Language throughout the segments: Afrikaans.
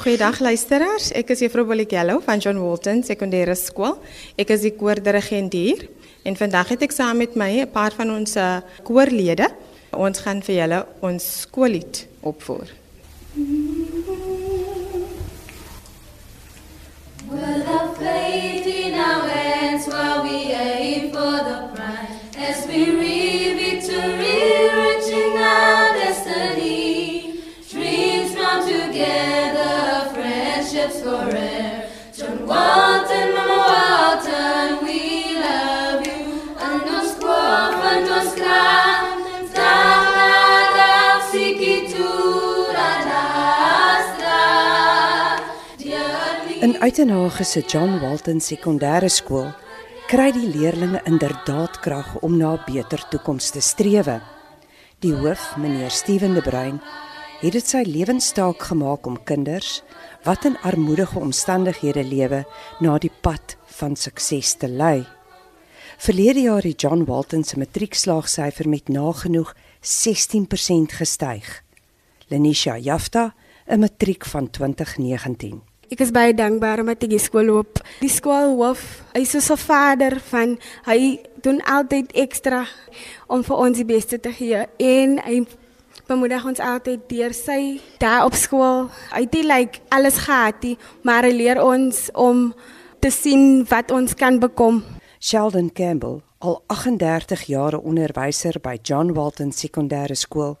Goeiedag luisteraars. Ek is Juffrou Bolligello van John Walton Sekondêre Skool. Ek is die koordirigent hier en vandag het ek saam met my 'n paar van ons uh, koorlede. Ons gaan vir julle ons skoollied opvoer. We'll have faith in our hands while we aim for the prize. As we read forever. John Walton, Mama Walton, we love you. And nos quof, and nos cram, Tahadag sikitura nastra. In Uitenhage se John Walton Sekondêre Skool kry die leerders inderdaad krag om na 'n beter toekoms te strewe. Die hoof, meneer Steven de Bruin, het dit sy lewenstaak gemaak om kinders wat in armoedige omstandighede lewe na die pad van sukses te lei. Verlede jaar het John Walton se matriekslaagsyfer met nagenoeg 16% gestyg. Lenisha Jafta, 'n matriek van 2019. Ek is baie dankbaar omdat ek die skool loop. Die skoolhoof, hy is so 'n vader van hy doen altyd ekstra om vir ons die beste te gee en hy bemoedig ons altyd deur sy daar op skool. Hy het like alles gehad nie, maar hy leer ons om te sien wat ons kan bekom. Sheldon Campbell, al 38 jare onderwyser by John Walton Sekondêre Skool,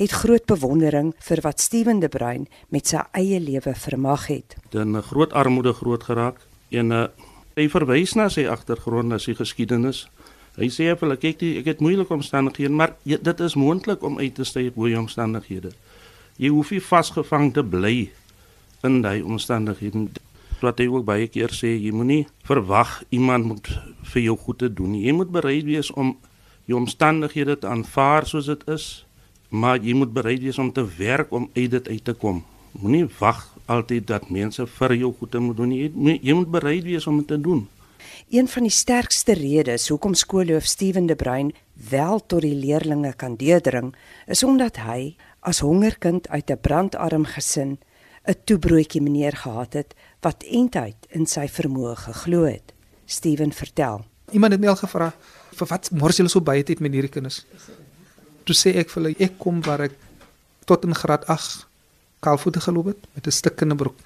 het groot bewondering vir wat Steven de Bruin met sy eie lewe vermag het. in 'n groot armoede groot geraak en uh, hy verwys na sy agtergrond na sy geskiedenis. Hy sê vir hulle kyk die, ek het moeilike omstandighede, maar jy, dit is moontlik om uit te styg uit goeie omstandighede. Jy hoef nie vasgevang te bly in daai omstandighede. Wat hy ook baie keer sê, jy moenie verwag iemand moet vir jou goed te doen nie. Jy moet bereid wees om jou omstandighede te aanvaar soos dit is, maar jy moet bereid wees om te werk om uit dit uit te kom. Moenie wag altyd dat mense vir jou goed moet doen nie. Jy jy moet bereid wees om dit te doen. Een van die sterkste redes hoekom skoolhoof Steven de Bruin wel tot die leerders kan deurdring, is omdat hy as hongerkind uit 'n brandarm gesin 'n toebroodjie meneer gehad het wat eintlik in sy vermoë geglo het. Steven vertel. Iemand het my al gevra, "Vir wat mors julle so baie tyd met hierdie kinders?" Toe sê ek vir hulle, "Ek kom waar ek tot in graad 8 kaalvoete geloop het met 'n stuk in 'n broek."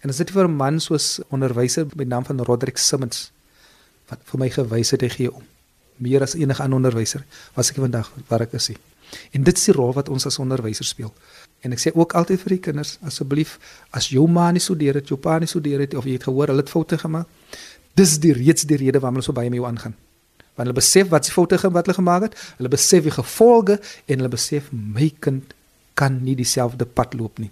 En as dit vir 'n man soos onderwyser met naam van Roderick Simmons wat vir my gewys het hy gee om meer as enige ander onderwyser was ek vandag waar ek is. En dit is die rol wat ons as onderwysers speel. En ek sê ook altyd vir die kinders, asseblief, as jou ma nie studeer het, jou pa nie studeer het of jy het gehoor hulle het foute gemaak, dis die reeds die rede waarom hulle so baie mee jou aangaan. Want hulle besef wat se foute wat hulle gemaak het, hulle besef die gevolge en hulle besef my kind kan nie dieselfde pad loop nie.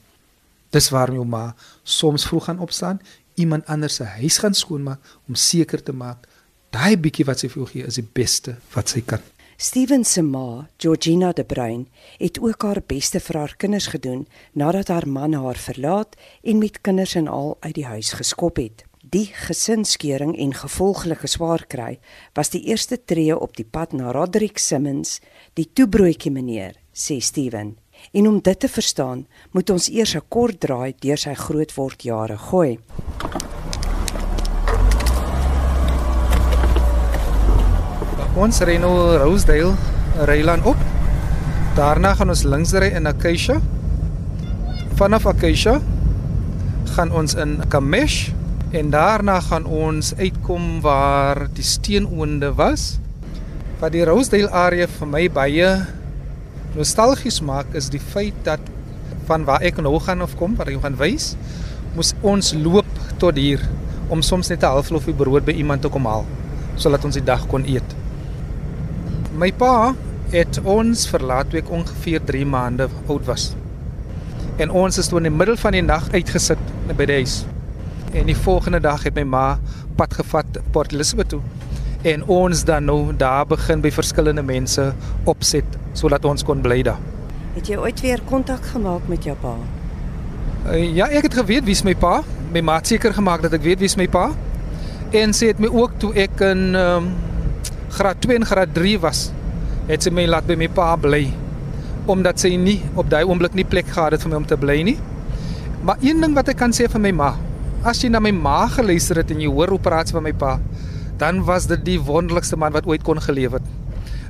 Dis waarom jou ma soms vroeg gaan opstaan, iemand anders se huis gaan skoonmaak om seker te maak daai bietjie wat sy vir jou gee is die beste wat sy kan. Steven se ma, Georgina de Bruin, het ook haar beste vir haar kinders gedoen nadat haar man haar verlaat en met kinders en al uit die huis geskop het. Die gesinskeuring en gevolglike swaar kry was die eerste tree op die pad na Roderick Simmons, die toebroodjie meneer, sê Steven. En om dit te verstaan, moet ons eers 'n kort draai deur sy grootword jare gooi. Ons ry nou Rosedale Ryland op. Daarna gaan ons links ry in Acacia. Vanaf Acacia gaan ons in Kamesh en daarna gaan ons uitkom waar die steenoonde was. Wat die Rosedale area vir my baie nostalgies maak is die feit dat van waar ek nou gaan of kom, waar ek gaan wys, moes ons loop tot hier om soms net 'n halfloffie brood by iemand te kom haal sodat ons die dag kon eet. My pa het ons verlaat toe ek ongeveer 3 maande oud was. En ons is toe in die middel van die nag uitgesit by die huis. En die volgende dag het my ma pad gevat Port Elizabeth toe. En ons dan nou daar begin by verskillende mense opset sodat ons kon bly daar. Het jy ooit weer kontak gemaak met jou pa? Uh, ja, ek het geweet wie's my pa. My ma het seker gemaak dat ek weet wie's my pa. En sy het my ook toe ek in ehm um, graad 2 en graad 3 was, het sy my laat by my pa bly omdat sy nie op daai oomblik nie plek gehad het vir my om te bly nie. Maar een ding wat ek kan sê vir my ma, as jy na my ma geluister het en jy hoor hoe praat sy van my pa, dan was dit die wonderlikste man wat ooit kon geleef het.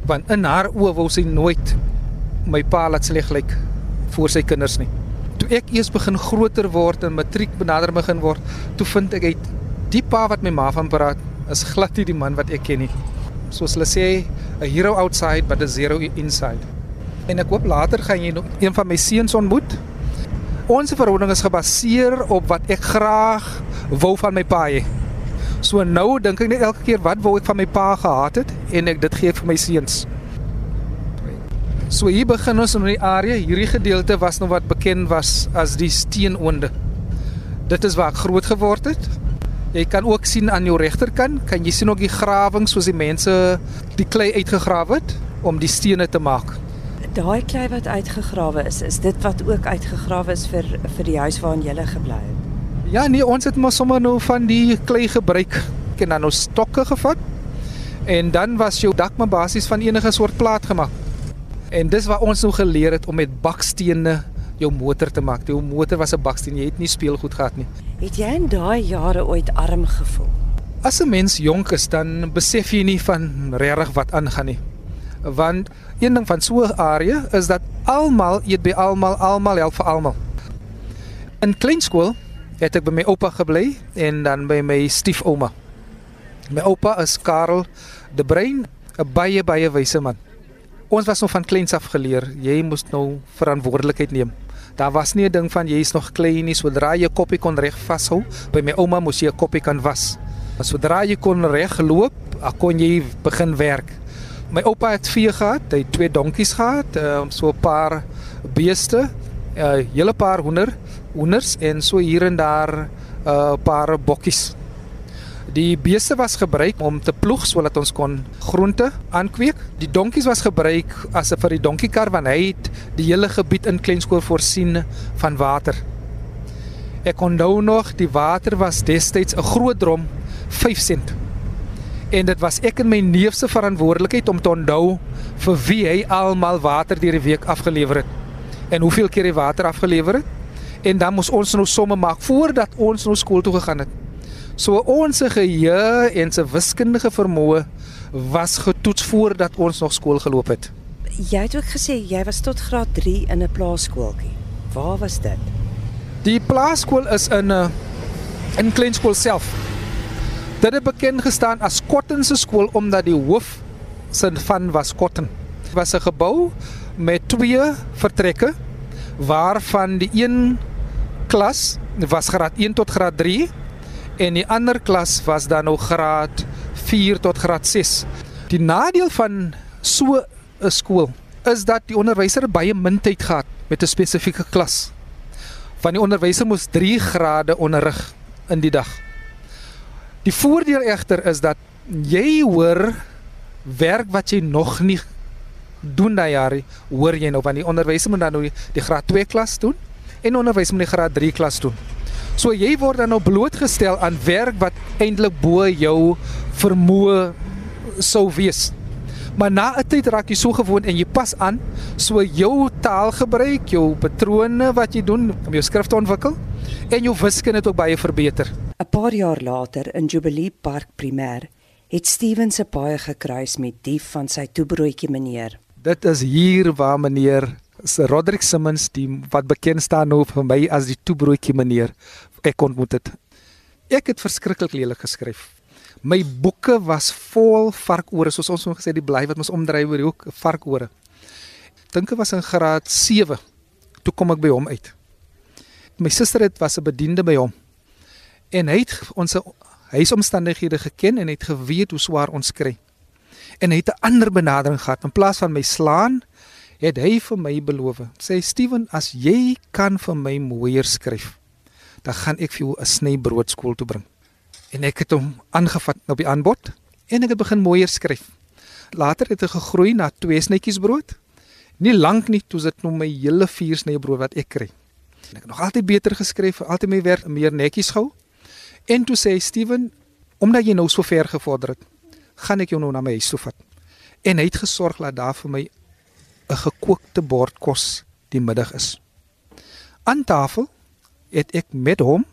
Want in haar oë wou sy nooit my pa laat sleg lyk voor sy kinders nie. Toe ek eers begin groter word en matriek benader begin word, toe vind ek uit die pa wat my ma van praat is glad nie die man wat ek ken nie. Soos hulle sê, a hero outside but a zero inside. En ek hoop later gaan jy een van my seuns ontmoet. Ons verhouding is gebaseer op wat ek graag wou van my pa hê. So nou dink ek net elke keer wat wou ek van my pa gehad het en ek dit gee vir my seuns. So hier begin ons in die area. Hierdie gedeelte was nog wat bekend was as die steenoonde. Dit is waar ek groot geword het. Jy kan ook sien aan jou regterkant, kan jy sien ook die grawings soos die mense die klei uitgegrawe het om die stene te maak. Daai klei wat uitgegrawe is, is dit wat ook uitgegrawe is vir vir die huis waarin jy gebly het. Ja, nee, ons het maar sommer nou van die klei gebruik en dan nou stokke gevat. En dan was jou dak maar basies van enige soort plaat gemaak. En dis waar ons nou geleer het om met bakstene jou motor te maak. Jou motor was 'n baksteen, jy het nie speelgoed gehad nie. Het jy in daai jare ooit arm gevoel? As 'n mens jonk is, dan besef jy nie van regtig wat aangaan nie. Want een ding van so 'n area is dat almal eet by almal, almal help vir almal. In kleinskool het ek by my oupa gebly en dan by my stiefouma. My oupa is Karel de Bruin, 'n baie baie wyse man. Ons was nog van kleins af geleer, jy moes nou verantwoordelikheid neem. Daar was nie 'n ding van jy is nog klein nie, sodra jy 'n koppie kon reg vashou, by my ouma moes jy 'n koppie kan was. Maar sodra jy kon reg loop, kon jy begin werk. My oupa het vee gehad, hy het twee donkies gehad, uh, so 'n paar beeste, 'n uh, hele paar hoender, hoenders en so hier en daar 'n uh, paar bokkies. Die beeste was gebruik om te ploeg sodat ons kon groente aankweek. Die donkies was gebruik as 'n vir die donkiekar want hy het die hele gebied in Klenskoor voorsien van water. Ek onthou nog die water was destyds 'n groot drom 5 sent. En dit was ek en my neef se verantwoordelikheid om te onthou vir wie hy almal water deur die week afgelewer het. En hoeveel keer hy water afgelewer het? En dan moes ons nou somme maak voordat ons nou skool toe gegaan het. So ons geheue en se wiskundige vermoë was getoets voordat ons nog skool geloop het. Jy het ook gesê jy was tot graad 3 in 'n plaaskooltjie. Waar was dit? Die plaaskool is in 'n uh, in Kleinskool self. Dit het bekend gestaan as Kotten se skool omdat die hoof se van was Kotten. Dit was 'n gebou met twee vertrekke waarvan die een klas was graad 1 tot graad 3 en die ander klas was dan nou graad 4 tot graad 6. Die nadeel van so 'n skool is dat die onderwyser baie min tyd gehad met 'n spesifieke klas. Van die onderwyser moes 3 grade onderrig in die dag. Die voordeel egter is dat jy hoor werk wat jy nog nie doen daai jaar, hoor jy nou van die onderwyser moet dan nou die, die graad 2 klas doen en onderwyser moet die graad 3 klas doen. So jy word dan nou blootgestel aan werk wat eintlik bo jou vermoë sou wees. Maar na 'n tyd raak jy so gewoond en jy pas aan, so jou taalgebruik, jou patrone wat jy doen om jou skrif te ontwikkel en jou wiskunde het ook baie verbeter. 'n Paar jaar later in Jubilee Park Primêr het Steven se paai gekruis met die van sy toebroodjie meneer. Dit is hier waar meneer Roderick Simmons die wat bekend staan nou vir my as die toebroodjie meneer ek ontmoet het. Ek het verskriklik lelik geskryf. My boeke was vol varkore, soos ons gesê die bly wat ons omdryf oor die hoek, varkore. Dink ek was in graad 7 toe kom ek by hom uit. My suster het was 'n bediende by hom. En hy het ons huisomstandighede geken en het geweet hoe swaar ons kry. En hy het 'n ander benadering gehad. In plaas van my slaan, het hy vir my beloof. Sê Steven, as jy kan vir my mooier skryf, dan gaan ek vir jou 'n snybrood skool toe bring. En ek het hom aangevat op die aanbod en ek het begin mooier skryf. Later het dit gegroei na twee snytjies brood. Nie lank nie toe sit nou my hele vier snybrood wat ek kry. En ek het nog altyd beter geskryf, altyd my werk meer netjies gehou. En toe sê Steven, omdat jy nou so ver gevorder het, gaan ek jou nou na my huis toe vat. En hy het gesorg dat daar vir my 'n gekookte bord kos die middag is. Aan tafel het ek met hom,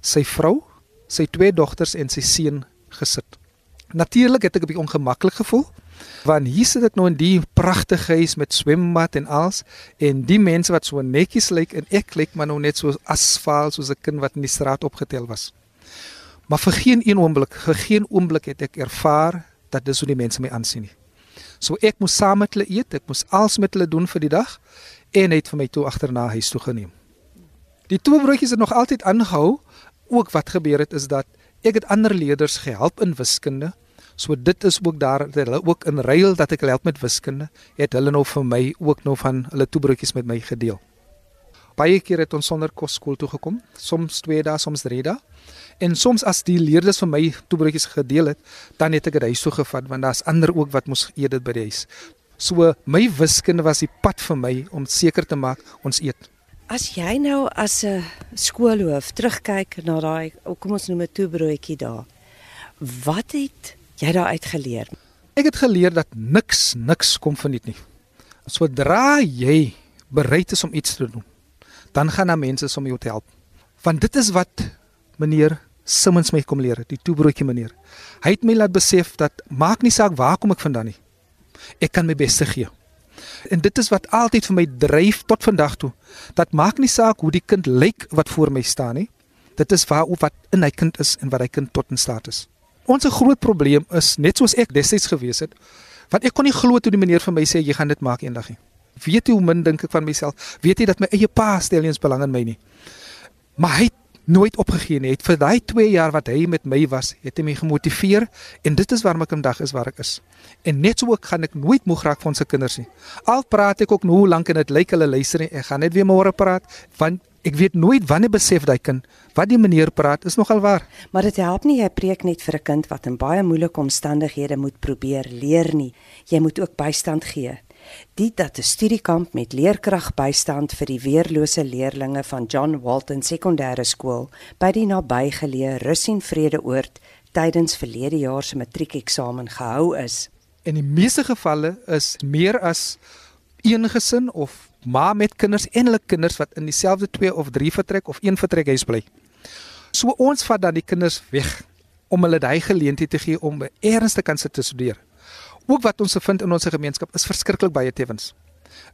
sy vrou, sy twee dogters en sy seun gesit. Natuurlik het ek 'n bietjie ongemaklik gevoel want hier sit ek nou in die pragtige huis met swembad en alles en die mense wat so netjies lyk en ek lyk maar nou net so asfaal soos 'n kind wat in die straat opgetel was. Maar vir geen een oomblik, vir geen oomblik het ek ervaar dat dis hoe die mense my aansien nie. So ek moes saam met hulle eet, ek moes alles met hulle doen vir die dag en het vir my toe agterna huis toe geneem. Die toebroodjies het nog altyd aangehou. Ook wat gebeur het is dat ek het ander leerders gehelp in wiskunde. So dit is ook daar dat hulle ook in ruil dat ek hulle help met wiskunde, het hulle nou vir my ook nou van hulle toebroodjies met my gedeel. Baie keer het ons sonder kos skool toe gekom, soms 2 dae, soms 3 dae. En soms as die leerders vir my toebroodjies gedeel het, dan het ek dit huis toe gevat want daar's ander ook wat moes eet dit by die huis. So my wiskunde was die pad vir my om seker te maak ons eet. As jy nou as 'n skoolhoof terugkyk na daai kom ons noem dit toebroodjie daar. Wat het jy daar uit geleer? Ek het geleer dat niks niks kom verniet nie. Sodra jy bereid is om iets te doen, dan gaan daar mense om jou te help. Want dit is wat meneer Simmons my kom leer, die toebroodjie meneer. Hy het my laat besef dat maak nie saak waar kom ek vandaan nie. Ek kan my bes te gee. En dit is wat altyd vir my dryf tot vandag toe. Dat maak nie saak hoe die kind lyk wat voor my staan nie. Dit is waar wat in hy kind is en wat hy kind tot in staat is. Ons groot probleem is net soos ek destyds gewees het, want ek kon nie glo toe die meneer vir my sê jy gaan dit maak eendag nie. Weet jy hoe min dink ek van myself? Weet jy dat my eie pa stel nie eens belang in my nie. Maar hy het nooit opgegee nie. Het vir daai 2 jaar wat hy met my was, het hy my gemotiveer en dit is waarom ek vandag is waar ek is. En net so ook gaan ek nooit moeg raak van se kinders nie. Al praat ek ook nou hoe lank en dit lyk hulle luister nie. Ek gaan net weer môre praat want ek weet nooit wanneer besef daai kind wat die meneer praat is nogal waar. Maar dit help nie jy preek net vir 'n kind wat in baie moeilike omstandighede moet probeer leer nie. Jy moet ook bystand gee. Dit dat 'n studiekamp met leerkragbystand vir die weerlose leerdlinge van John Walton Sekondêre Skool by die nabygeleë Russin Vredeoord tydens verlede jaar se matriekeksamen gehou is. In die meeste gevalle is meer as een gesin of ma met kinders en hulle kinders wat in dieselfde 2 of 3 vertrek of een vertrek huis bly. So ons vat dan die kinders weg om hulle daai geleentheid te gee om te kan sit te studeer. Ook wat ons vind in ons gemeenskap is verskriklik baie tevens.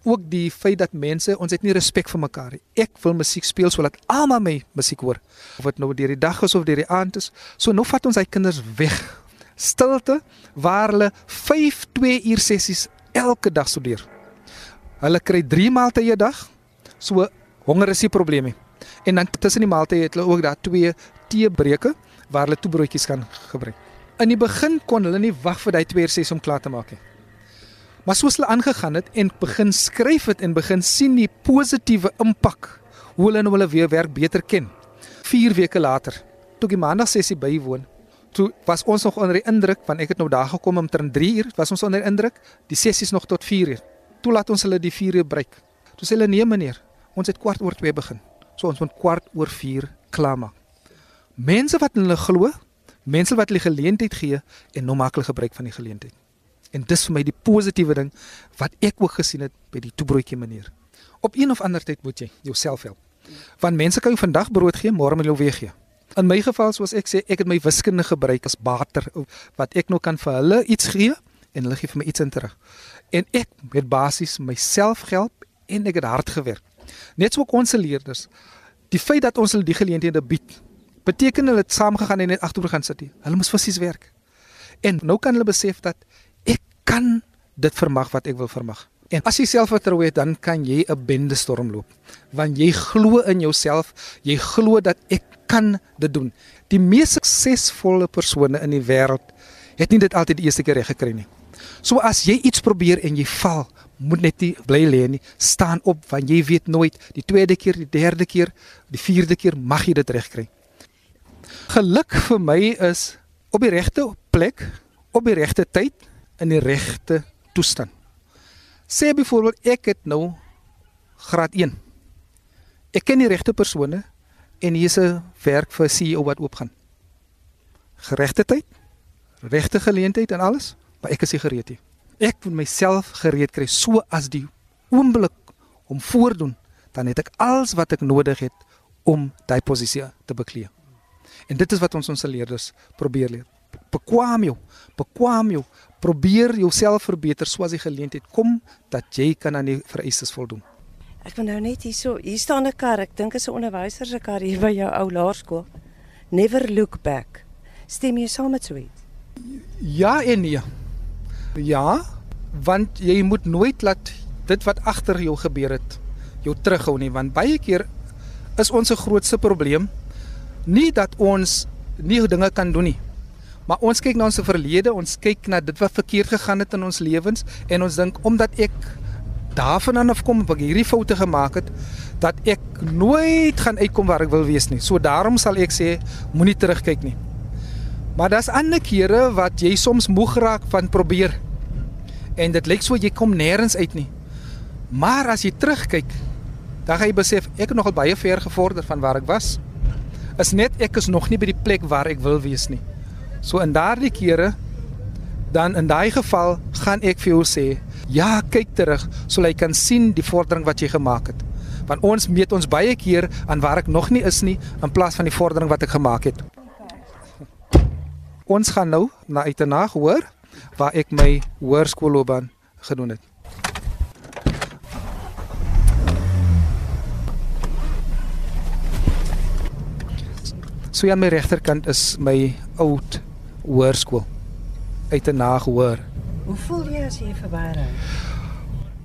Ook die feit dat mense ons het nie respek vir mekaar nie. Ek wil musiek speel sodat almal my musiek hoor. Of dit nou deur die dag is of deur die aand is. So nou vat ons hy kinders weg. Stilte waar hulle 5 2 uur sessies elke dag studeer. Hulle kry 3 maaltye 'n dag. So honger is nie probleem nie. En dan tussen die maaltye het hulle ook daar twee teebreuke waar hulle toebroodjies kan gebruik. In die begin kon hulle nie wag vir daai 2 uur ses om klaar te maak nie. Maar soos hulle aangegaan het en begin skryf het en begin sien die positiewe impak hoe hulle nou hulle weer werk beter ken. 4 weke later, toe die maandag sessie bywoon, toe was ons nog onder die indruk want ek het nou daar gekom om ter 3 uur, was ons onder die indruk, die sessies nog tot 4 uur toe laat ons hulle die 4 uur breek. Toe sê hulle nee meneer, ons het kwart oor 2 begin. So ons moet kwart oor 4 klaar maak. Mense wat hulle glo, mense wat hulle geleentheid gee en nou maak hulle gebruik van die geleentheid. En dis vir my die positiewe ding wat ek ook gesien het by die toebroodjie meneer. Op een of ander tyd moet jy jouself help. Want mense kan jou vandag brood gee, môre moet jy weer gee. In my geval soos ek sê, ek het my wiskunde gebruik as bater wat ek nou kan vir hulle iets gee en hulle gee vir my iets in terug. En ek het basies myself gehelp en ek het hard gewerk. Net so ons leerders. Die feit dat ons hulle die geleenthede bied, beteken hulle het saamgegaan en net agteroor gaan sit. Hulle moet fisies werk. En nou kan hulle besef dat ek kan dit vermag wat ek wil vermag. En as jy selfvertroue het, dan kan jy 'n bende storm loop. Want jy glo in jouself, jy glo dat ek kan dit doen. Die mees suksesvolle persone in die wêreld het nie dit altyd die eerste keer reg gekry nie. So as jy iets probeer en jy val, moet net nie bly lê nie. Staan op want jy weet nooit die tweede keer, die derde keer, die vierde keer mag jy dit regkry. Geluk vir my is op die regte plek, op die regte tyd in die regte toestand. Sê byvoorbeeld ek het nou graad 1. Ek ken die regte persone en hier is 'n werk vir CEO wat oopgaan. Geregte tyd, regte geleentheid en alles maar ek is nie gereed nie. Ek moet myself gereed kry so as die oomblik om voordoen, dan het ek alles wat ek nodig het om daai posisie te beklee. En dit is wat ons ons leerders probeer leer. Bekwam jou, bekwam jou, probeer jouself verbeter soos die geleentheid kom dat jy kan aan die vereistes voldoen. Ek wil nou net hierso, hier staan 'n kar. Ek dink is 'n onderwyser se kar hier by jou ou laerskool. Never look back. Stem jy saam met so iets? Ja en nee. Ja, want jy moet nooit laat dit wat agter jou gebeur het jou terughou nie, want baie keer is ons se grootste probleem nie dat ons nie dinge kan doen nie. Maar ons kyk na ons verlede, ons kyk na dit wat verkeerd gegaan het in ons lewens en ons dink omdat ek daarvan af kom wat ek hierdie foute gemaak het dat ek nooit gaan uitkom waar ek wil wees nie. So daarom sal ek sê moenie terugkyk nie. Maar daar's ander kere wat jy soms moeg raak van probeer. En dit lyk so jy kom nêrens uit nie. Maar as jy terugkyk, dan gaan jy besef ek het nogal baie ver gevorder van waar ek was. Is net ek is nog nie by die plek waar ek wil wees nie. So in daardie kere dan in daai geval gaan ek vir jou sê, ja, kyk terug sodat jy kan sien die vordering wat jy gemaak het. Want ons meet ons baie keer aan waar ek nog nie is nie in plaas van die vordering wat ek gemaak het. Ons gaan nou na Uitenaag hoor waar ek my hoërskoolloopbaan gedoen het. So aan my regterkant is my oud hoërskool. Uitenaag hoër. Hoe voel jy as jy verby ry?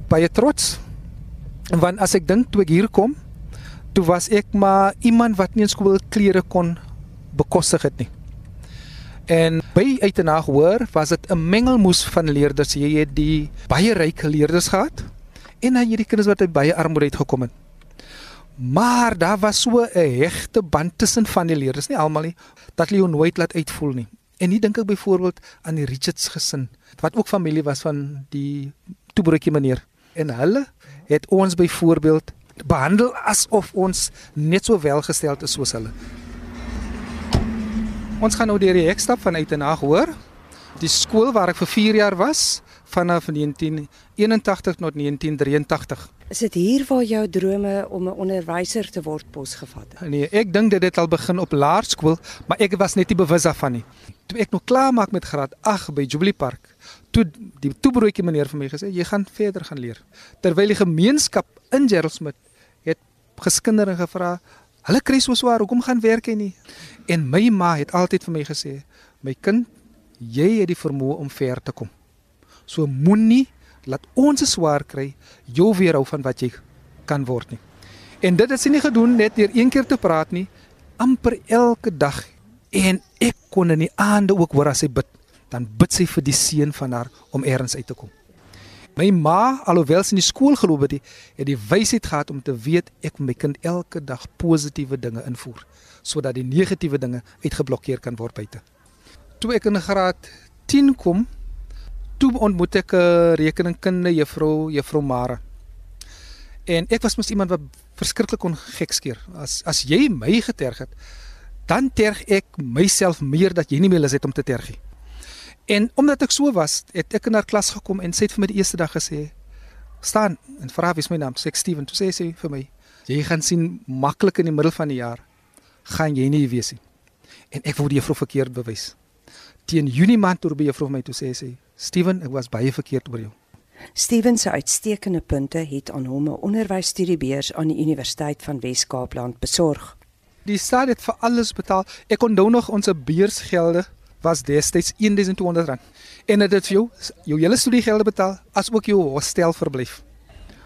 Baie trots. Want as ek dink toe ek hier kom, toe was ek maar iemand wat nie in skool klere kon bekostig het nie. En by Uitenaag hoër was dit 'n mengelmoes van leerders. Jy het die baie ryk leerders gehad en dan hierdie kinders wat uit baie armoede uit gekom het. Maar daar was so 'n hegte band tussen van die leerders, nie almal nie, dat hulle nooit laat uitvoel nie. En nie dink ek byvoorbeeld aan die Richards gesin wat ook familie was van die toebroodjie meneer. En hulle het ons byvoorbeeld behandel asof ons net so welgesteld is soos hulle. Ons gaan nou deur die hek stap van Uitenaag hoor. Die skool waar ek vir 4 jaar was vanaf 1981 tot 1983. Is dit hier waar jou drome om 'n onderwyser te word posgevat het? Nee, ek dink dit het al begin op laerskool, maar ek was net nie bewus daarvan nie. Toe ek nog klaar maak met graad 8 by Jubilee Park, toe die toebroodjie meneer vir my gesê, jy gaan verder gaan leer. Terwyl die gemeenskap in Geraldsmith het geskinder en gevra, hulle kry so swaar, hoekom gaan werk hy nie? En my ma het altyd vir my gesê, my kind, jy het die vermoë om ver te kom. So moenie laat ons se swaar kry jou weerhou van wat jy kan word nie. En dit sy nie gedoen net deur een keer te praat nie, amper elke dag en ek kon in die aande ook hoor as sy bid, dan bid sy vir die seun van haar om eers uit te kom. My ma, alhoewel sy in die skool geloop het, het die wysheid gehad om te weet ek moet my kind elke dag positiewe dinge invoer sodat die negatiewe dinge uitgeblokkeer kan word buite. Toe ek in graad 10 kom, toe ontmoet ek 'n rekeningkunde juffrou, juffrou Mara. En ek was mos iemand wat verskriklik kon gekskeer. As as jy my geterg het, dan terg ek myself meer dat jy nie meer lus het om te terg nie. En omdat ek so was, het ek in haar klas gekom en sy het vir my die eerste dag gesê: "Staan en vra wie is my naam?" Sê ek Steven. Toe sê sy vir my: "Jy gaan sien maklik in die middel van die jaar gaan jy nie weet nie." En ek wou die juffrou verkeerd bewys. Teen Junie maand toe by juffrou my toe sê sy: "Steven, ek was baie verkeerd oor jou." Steven se uitstekende punte het aan hom 'n onderwysstudiebeurs aan die Universiteit van Wes-Kaapland besorg. Die staat het vir alles betaal. Ek onthou nog ons beursgelde was destyds R1200 en dit het vir jou jou hele studiegelde betaal as ook jou hostelverblyf.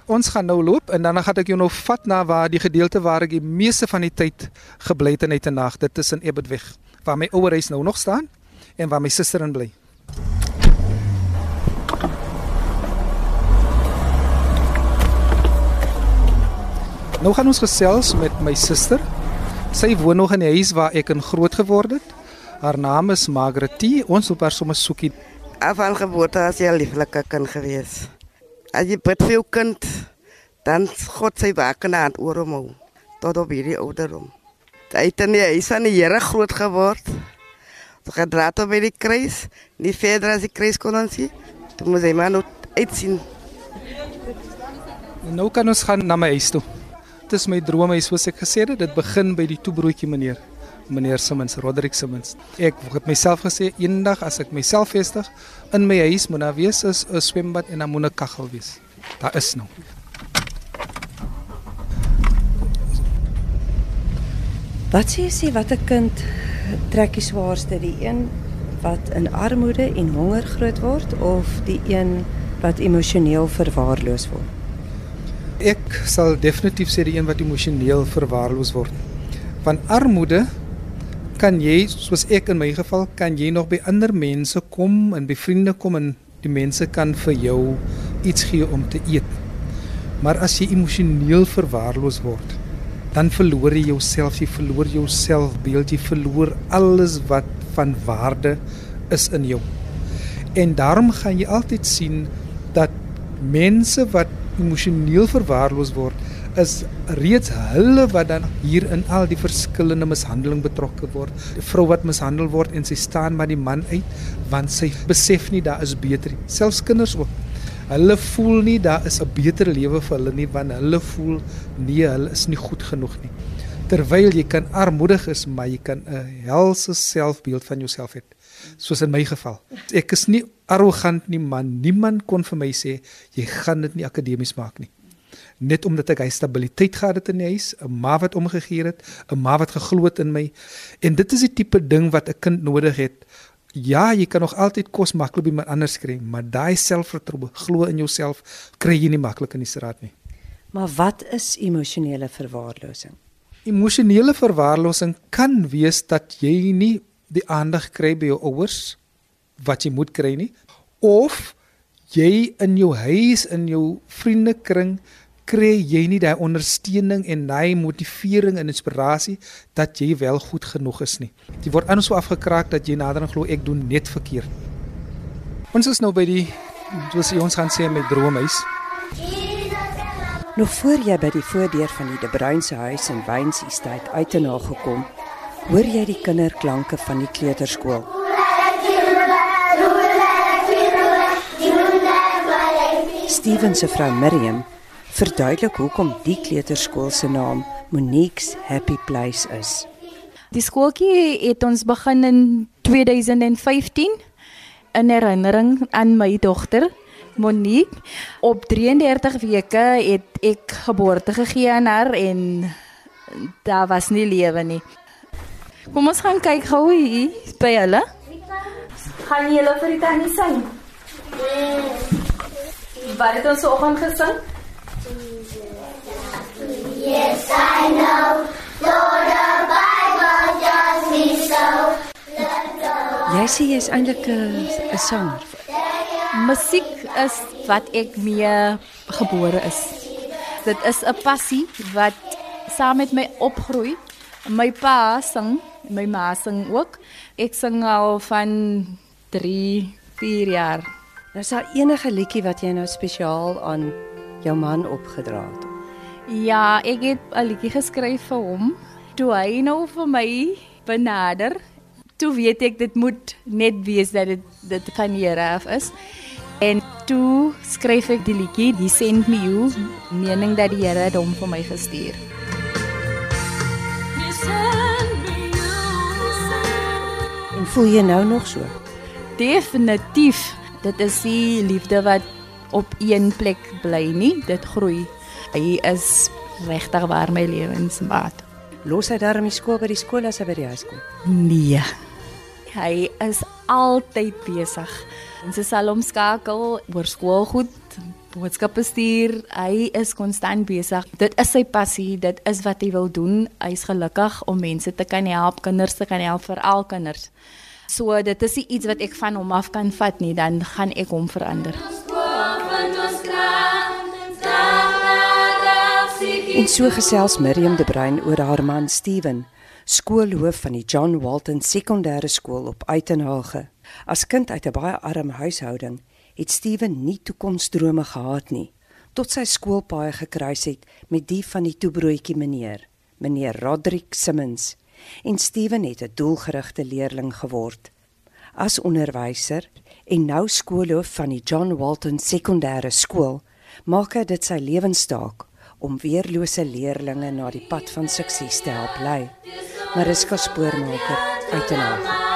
Ons gaan nou loop en dan gaan ek jou nou vat na waar die gedeelte waar ek die meeste van die tyd gebly het in 'n nag. Dit is in Ebedweg waar my ouer huis nou nog staan en waar my suster in bly. Nou gaan ons gesels met my suster. Sy woon nog in die huis waar ek in groot geword het. Haar naam is Margaretie. Ons wil haar sommer soekie. Afval geboorte as jy 'n lieflike kind gewees. As jy bid vir jou kind, dan God sy wakende hand oor hom hou tot op hierdie ouderdom. Hy het in die huis van die Here groot geword. Toe gedra tot by die kruis, nie verder as die kruis kon ons sien. Toe moes hy maar nou uitsien. En nou kan ons gaan na my huis toe. Is my droom, soos ek gesê het, dit begin by die toebroodjie meneer meneer Simmons, Roderick Simmons. Ek het myself gesê eendag as ek myself vestig in my huis moet daar wees 'n swembad en 'n moene kaggel wees. Daar is nou. Wat sê jy sê wat 'n kind trek die swaarste, die een wat in armoede en honger groot word of die een wat emosioneel verwaarloos word? Ek sal definitief sê die een wat emosioneel verwaarloos word. Van armoede kan jy soos ek in my geval kan jy nog by ander mense kom en by vriende kom en die mense kan vir jou iets gee om te eet. Maar as jy emosioneel verwaarloos word, dan verloor jy jouself, jy verloor jou selfbeeld, jy verloor alles wat van waarde is in jou. En daarom gaan jy altyd sien dat mense wat emosioneel verwaarloos word, is reeds hulle wat dan hier in al die verskillende mishandeling betrokke word. Die vrou wat mishandel word en sy staan maar die man uit want sy besef nie daar is beter nie. Selfs kinders ook. Hulle voel nie daar is 'n beter lewe vir hulle nie want hulle voel nee, hulle is nie goed genoeg nie. Terwyl jy kan armoedig is, maar jy kan 'n helse selfbeeld van jouself hê. Soos in my geval. Ek is nie arrogant nie, man. Niemand kon vir my sê jy gaan dit nie akademies maak nie net omdat ek hy stabiliteit gehad het in die huis, 'n ma wat omgegee het, 'n ma wat geglo het in my. En dit is die tipe ding wat 'n kind nodig het. Ja, jy kan nog altyd kos maklik by iemand anders kry, maar daai selfvertroue, glo in jouself, kry jy nie maklik in die straat nie. Maar wat is emosionele verwaarlosing? Emosionele verwaarlosing kan wees dat jy nie die aandag kry by jou ouers wat jy moet kry nie of jy in jou huis in jou vriendekring kry jy nie daai ondersteuning en daai motivering en inspirasie dat jy wel goed genoeg is nie. Jy word anders so afgekraak dat jy nader en glo ek doen net verkeerd. Ons is nou by die soos ons gaan sê met droomhuis. Nog voor jy by die voordeur van die De Bruin se huis in Wynse Estate uit en na gekom, hoor jy die kinderklanke van die kleuterskool. Steven se vrou Miriam verduidelik hoekom die kleuterskool se naam Monique's Happy Place is. Die skooltjie het ons begin in 2015 in herinnering aan my dogter Monique. Op 33 weke het ek geboorte gegee aan haar en daar was nie lewe nie. Kom ons gaan kyk gou hier by hulle. Gaan julle vir die tannie sing? Wat het ons vanoggend gesing? Yes, I know. Lord, the Bible tells me so. Jy sê jy is eintlik 'n 'n sanger. Musiek is wat ek mee gebore is. Dit is 'n passie wat saam met my opgroei. My pa sing, my ma sing ook. Ek sing al van 3, 4 jaar. Is daar enige liedjie wat jy nou spesiaal aan jou man opgedra het? Ja, ek het 'n liedjie geskryf vir hom. Toe hy nou vir my benader, toe weet ek dit moet net wees dat dit dit van die Here af is. En toe skryf ek die liedjie, "Die send me you," meaning dat die Here dit hom vir my gestuur. En voel jy nou nog so? Definitief. Dit is die liefde wat op een plek bly nie, dit groei. Hy is regtig waar my lewensmaat. Los hy daarmee skool by die skool as hy by die huis kom? Nee. Hy is altyd besig. Ons sal hom skakel oor skoolgoed, boodskappe stuur. Hy is konstant besig. Dit is sy passie, dit is wat hy wil doen. Hy's gelukkig om mense te kan help, kinders te kan help, veral kinders. So dit is iets wat ek van hom af kan vat nie, dan gaan ek hom verander. En so gesels Miriam de Bruin oor haar man Steven, skoolhoof van die John Walton Sekondêre Skool op Uitenhage. As kind uit 'n baie arm huishouding, het Steven nie toekomsdrome gehad nie, tot sy skoolpaaie gekruis het met die van die toebroodjie meneer, meneer Roderick Simmons. En Steven het 'n doelgerigte leerling geword. As onderwyser en nou skoolhoof van die John Walton Sekondêre Skool, maak hy dit sy lewenstaak om weerlose leerdlinge na die pad van sukses te help lei. Mariska Spoormaker uit Tenaga.